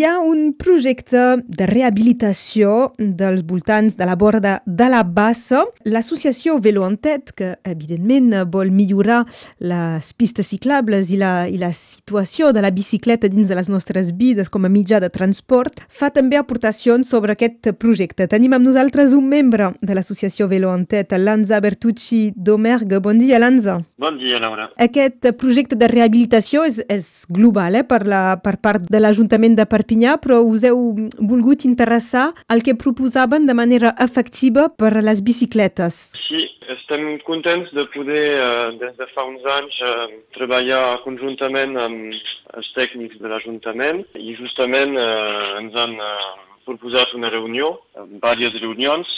hi ha un projecte de rehabilitació dels voltants de la borda de la bassa. L'associació Velo en Tet, que evidentment vol millorar les pistes ciclables i la, i la situació de la bicicleta dins de les nostres vides com a mitjà de transport, fa també aportacions sobre aquest projecte. Tenim amb nosaltres un membre de l'associació Velo en Tet, Lanza Bertucci Domergue. Bon dia, Lanza. Bon dia, Laura. Aquest projecte de rehabilitació és, és global eh, per, la, per part de l'Ajuntament de Perpinyà, però us heu volgut interessar al que proposaven de manera efectiva per a les bicicletes. Sí, estem contents de poder, eh, des de fa uns anys, eh, treballar conjuntament amb els tècnics de l'Ajuntament i justament eh, ens han eh, proposat una reunió, diverses reunions,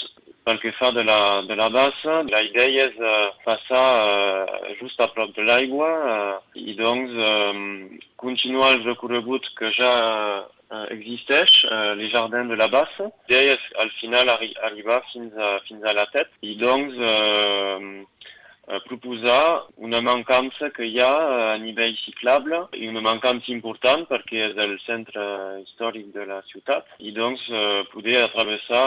pel que fa de la, de la bassa, la idea és uh, passar uh, just a prop de l'aigua uh, i doncs um, continuar el recorregut que ja existeix, uh, les jardins de la bassa. És al final arri arribar fins a, fins a la tet i doncs Eh, proposar una mancança que hi ha eh, a nivell ciclable i una mancança important perquè és el centre històric de la ciutat i doncs eh, poder atravessar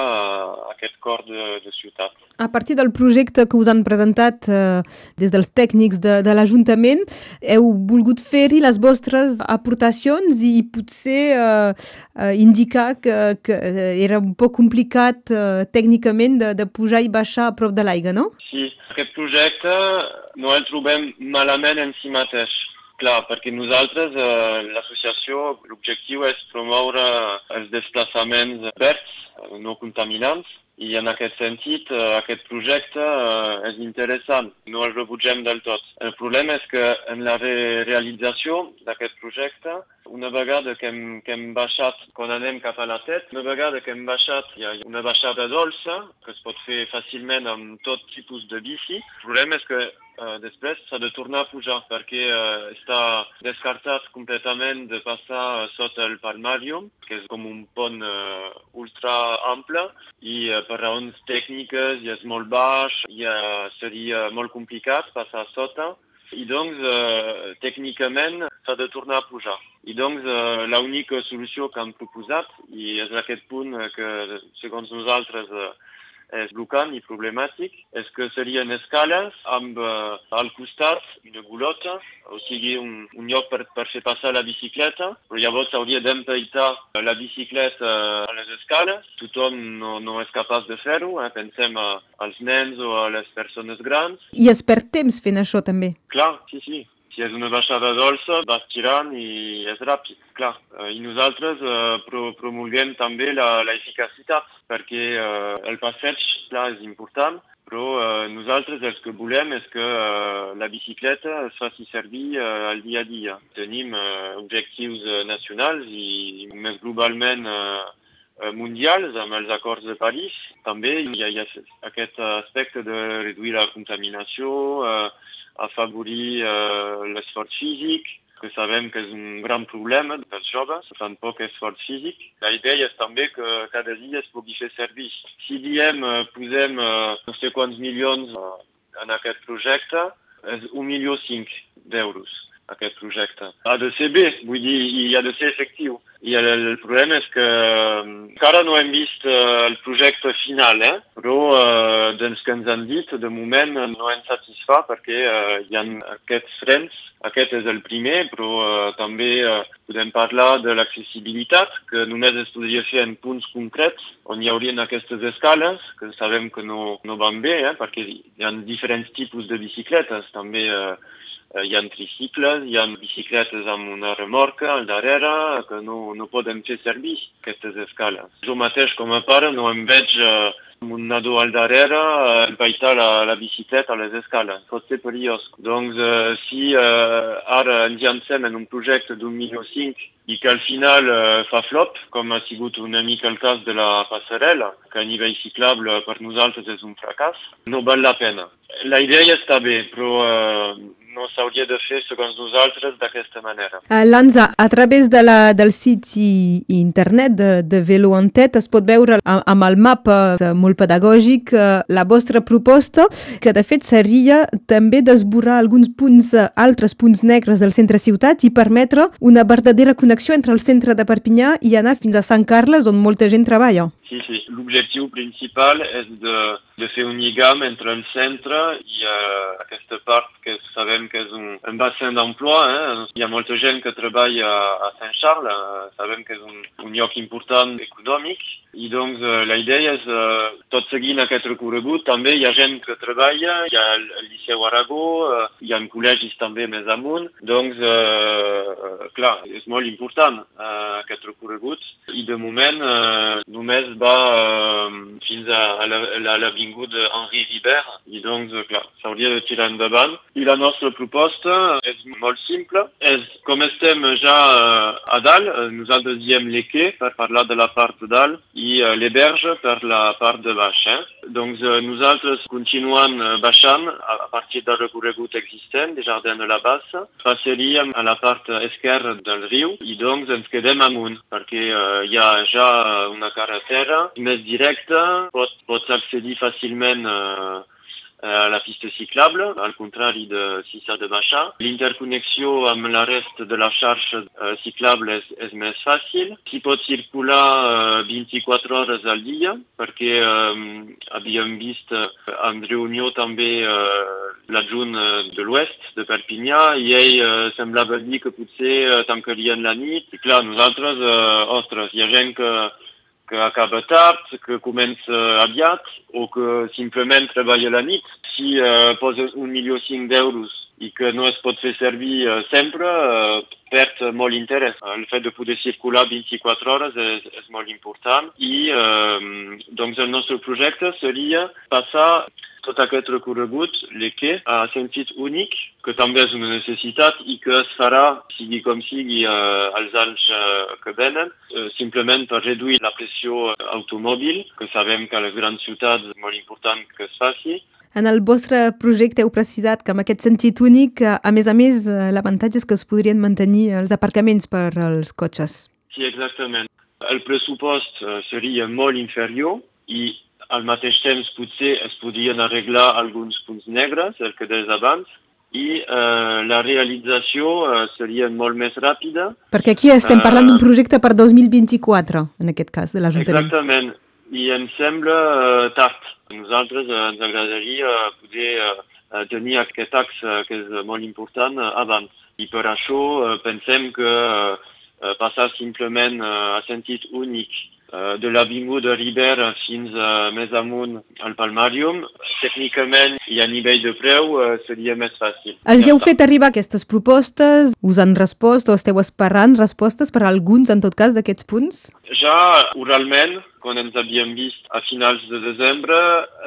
aquest cor de, de ciutat. A partir del projecte que us han presentat eh, des dels tècnics de, de l'Ajuntament, heu volgut fer-hi les vostres aportacions i potser eh, eh, indicar que, que era un poc complicat eh, tècnicament de, de pujar i baixar a prop de l'aigua, no? Sí, aquest projecte no el trobem malament en si mateix. Clar, perquè nosaltres, eh, l'associació, l'objectiu és promoure els desplaçaments verds, no contaminants, i en aquest sentit, eh, aquest projecte eh, és interessant, no el rebutgem del tot. El problema és que en la re realització d'aquest projecte una vegada que hem, que hem baixat, quan anem cap a la tet, una vegada que hem baixat, hi ha una baixada dolça, que es pot fer fàcilment amb tot tipus de bici. El problema és que eh, després s'ha de tornar a pujar, perquè està descartat completament de passar sota el Palmarium, que és com un pont eh, ultra ample, i per raons tècniques i és molt baix, eh, seria molt complicat passar sota, i doncs eh, tècnicament s'ha de tornar a pujar. I doncs eh, l'única solució que han proposat, i és aquest punt que segons nosaltres eh, és blocant i problemàtic és que serien escales amb uh, al costat una gulota, o sigui un, un lloc per, per fer passar la bicicleta, però llavors hauria d'empeitar la bicicleta a les escales. Tothom no, no és capaç de fer-ho, eh? pensem a, als nens o a les persones grans. I es perd temps fent això també. Clar, sí, sí si és una baixada dolça, vas tirant i és ràpid, clar. Eh, I nosaltres eh, pro promulguem també la, la eficacitat, perquè eh, el passeig, clar, és important, però nosaltres el que volem és que la bicicleta es faci servir al dia a dia. Tenim objectius nacionals i més globalment mundials amb els acords de París. També hi ha, hi ha aquest aspecte de reduir la contaminació, eh, afavorir eh, l'esforç físic, que sabem que és un gran problema dels joves, fan poc esforç físic. La idea és també que cada dia es pugui fer servir. Si diem, eh, posem eh, no sé quants milions eh, en aquest projecte, és un milió cinc d'euros aquest projecte. Ha de ser bé, vull dir, i ha de ser efectiu. I el, el problema és que encara no hem vist uh, el projecte final, eh? però uh, doncs que ens han dit, de moment no ens satisfà perquè uh, hi ha aquests frens, aquest és el primer, però uh, també uh, podem parlar de l'accessibilitat, que només es podria fer en punts concrets on hi haurien aquestes escales, que sabem que no, no van bé, eh? perquè hi ha diferents tipus de bicicletes, també Eh, hi ha tricicles, hi ha bicicletes amb una remorca al darrere que no, no poden fer servir aquestes escales. Jo mateix com a pare no em veig uh, un nadó al darrere uh, empaitar la, la bicicleta a les escales. Pot ser perillós. Doncs uh, si uh, ara ens llancem en un projecte d'un milió cinc i que al final uh, fa flop, com ha sigut una mica el cas de la passarel·la, que a nivell ciclable per nosaltres és un fracàs, no val la pena. La idea està bé, però uh, no s'hauria de fer, segons nosaltres, d'aquesta manera. Uh, Lanza, a través de la, del sit i, internet de, de Velo en Tet es pot veure amb el mapa molt pedagògic la vostra proposta, que de fet seria també d'esborrar alguns punts, altres punts negres del centre ciutat i permetre una verdadera connexió entre el centre de Perpinyà i anar fins a Sant Carles, on molta gent treballa. Sí, sí. L'objectiu principal és de, de fer un lligam entre el centre i uh, aquesta part que sabem que és un, un bassin d'emploi. Eh? Hi ha molta gent que treballa a Saint-Charles, uh, sabem que és un, un lloc important econòmic i doncs uh, la idea és, uh, tot seguint aquest recorregut, també hi ha gent que treballa, hi ha el, el Liceu Aragó, uh, hi ha col·legis també més amunt, doncs, uh, clar, és molt important uh, aquest recorregut i de moment uh, només va uh, fins a l'avinguda Henri Vibert i doncs, clar, s'hauria de tirar endavant. I la nostra proposta és molt simple? És, com estem ja a dalt, nosaltres diem l'Equé per parlar de la part de dalt i uh, les berges per la part de baix. Eh? Doncs uh, nosaltres continuant uh, baixant a, a partir del recorregut existent des Jardins de la Bassa, passaríem a la part esquerra del riu i doncs ens quedem amunt perquè uh, hi ha ja una carretera més directa, pot, pots accedir fàcilment uh, a la pista ciclable, al contrari de s'ha de baixar. L'interconnexió amb la rest de la xarxa uh, ciclable és, és més fàcil. S'hi pot circular uh, 24 hores al dia, perquè um, havíem vist en reunió també l'adjunt uh, de l'oest de Perpinyà i ell uh, semblava dir que potser tancarien la nit. I clar, nosaltres, uh, ostres, hi ha gent que que acaba tard, que comença aviat o que simplement treballa la nit. Si uh, poses un milió cinc d'euros i que no es pot fer servir uh, sempre, uh, perd molt interès. El fet de poder circular 24 hores és, és molt important i uh, doncs el nostre projecte seria passar tot aquest recorregut, l'EQUE, a sentit únic, que també és una necessitat i que es farà, sigui com sigui, eh, als anys eh, que venen, eh, simplement per reduir la pressió automòbil, que sabem que a les grans ciutats és molt important que es faci, en el vostre projecte heu precisat que en aquest sentit únic, a més a més, l'avantatge és que es podrien mantenir els aparcaments per als cotxes. Sí, exactament. El pressupost seria molt inferior i al mateix temps potser es podien arreglar alguns punts negres, el que deies abans, i eh, la realització eh, seria molt més ràpida. Perquè aquí estem parlant d'un projecte per 2024, en aquest cas, de l'Ajuntament. Exactament, i em sembla eh, tard. Nosaltres eh, ens agradaria poder eh, tenir aquest axe que és molt important eh, abans. I per això eh, pensem que eh, passar simplement eh, a sentit únic Eh, de l'Avinguda Ribera fins a més amunt al Palmarium, tècnicament i a nivell de preu uh, seria més fàcil. Els heu fet arribar aquestes propostes? Us han respost o esteu esperant respostes per a alguns, en tot cas, d'aquests punts? Ja oralment, quan ens havíem vist a finals de desembre,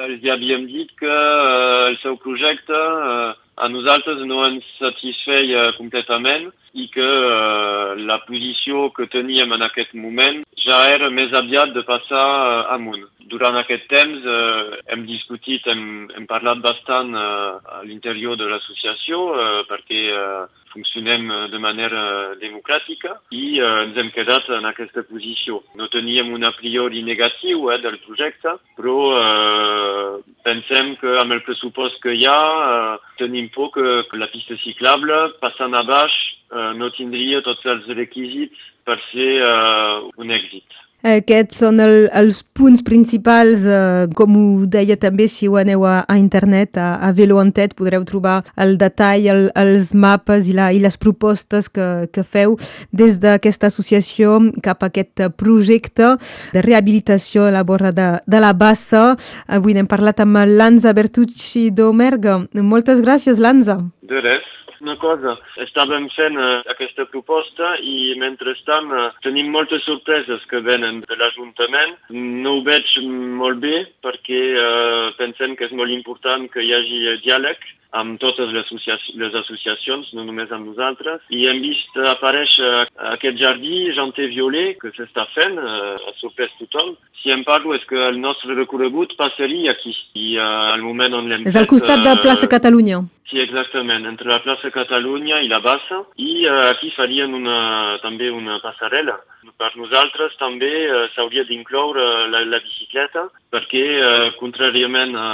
els havíem dit que uh, el seu projecte uh, a nosaltres no ens satisfeia completament i que uh, la posició que teníem en aquest moment ja era més aviat de passar uh, amunt. Durant aquest temps uh, hem discutit, hem, hem parlat bastant uh, a l'interior de l'associació uh, perquè uh, funcionem de manera democràtica i uh, ens hem quedat en aquesta posició. No teníem un a priori negatiu eh, del projecte, però uh, pensem que amb el pressupost que hi ha uh, tenim por que, que la pista ciclable passant a baix uh, no tindria tots els requisits per ser uh, un èxit. Aquests són el, els punts principals, eh, com ho deia també, si ho aneu a, a internet, a, a Velo Tet, podreu trobar el detall, el, els mapes i, la, i les propostes que, que feu des d'aquesta associació cap a aquest projecte de rehabilitació a la borra de, de la Bassa. Avui n'hem parlat amb Lanza Bertucci d'Omerga. Moltes gràcies, Lanza. De res. Una cosa. Estàvem fent uh, aquesta proposta i mentrestant uh, tenim moltes sorpreses que venen de l'Ajuntament. No ho veig molt bé perquè uh, pensem que és molt important que hi hagi diàleg amb totes les, associacions, les associacions, no només amb nosaltres. I hem vist aparèixer aquest jardí janter violer que s'està fent, uh, ha sorprès tothom. Si em parlo és que el nostre recorregut passaria aquí. I uh, al moment on l'hem fet... És al costat de Plaça Catalunya. Sí, exactament, entre la plaça Catalunya i la Bassa. I uh, aquí farien una, també una passarel·la. Per nosaltres també uh, s'hauria d'incloure la, la bicicleta perquè, uh, contràriament a,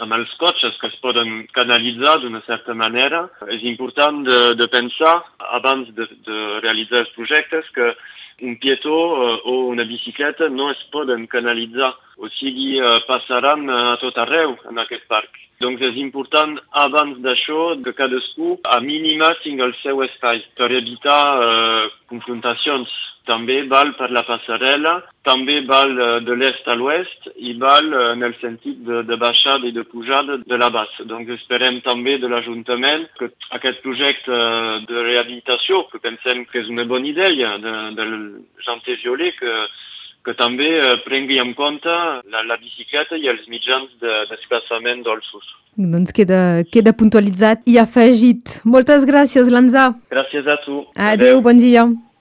amb els cotxes que es poden canalitzar d'una certa manera, és important de, de pensar, abans de, de realitzar els projectes, que un pietó uh, o una bicicleta no es poden canalitzar, o sigui, uh, passaran a tot arreu en aquest parc. Donc és important abans d'això que cadascú a mínima tingui el seu espai per evitar uh, confrontacions. També val per la passarel·la, també val uh, de l'est a l'oest i val uh, en el sentit de, de baixada i de pujada de la bassa. Donc esperem també de l'Ajuntament que aquest projecte uh, de rehabilitació, que pensem que és una bona idea de, del janter violer, que que també eh, prengui en compte la, la bicicleta i els mitjans de desplaçament dolços. Doncs queda, queda puntualitzat i afegit. Moltes gràcies, Lanza. Gràcies a tu. Adéu, Adéu. bon dia.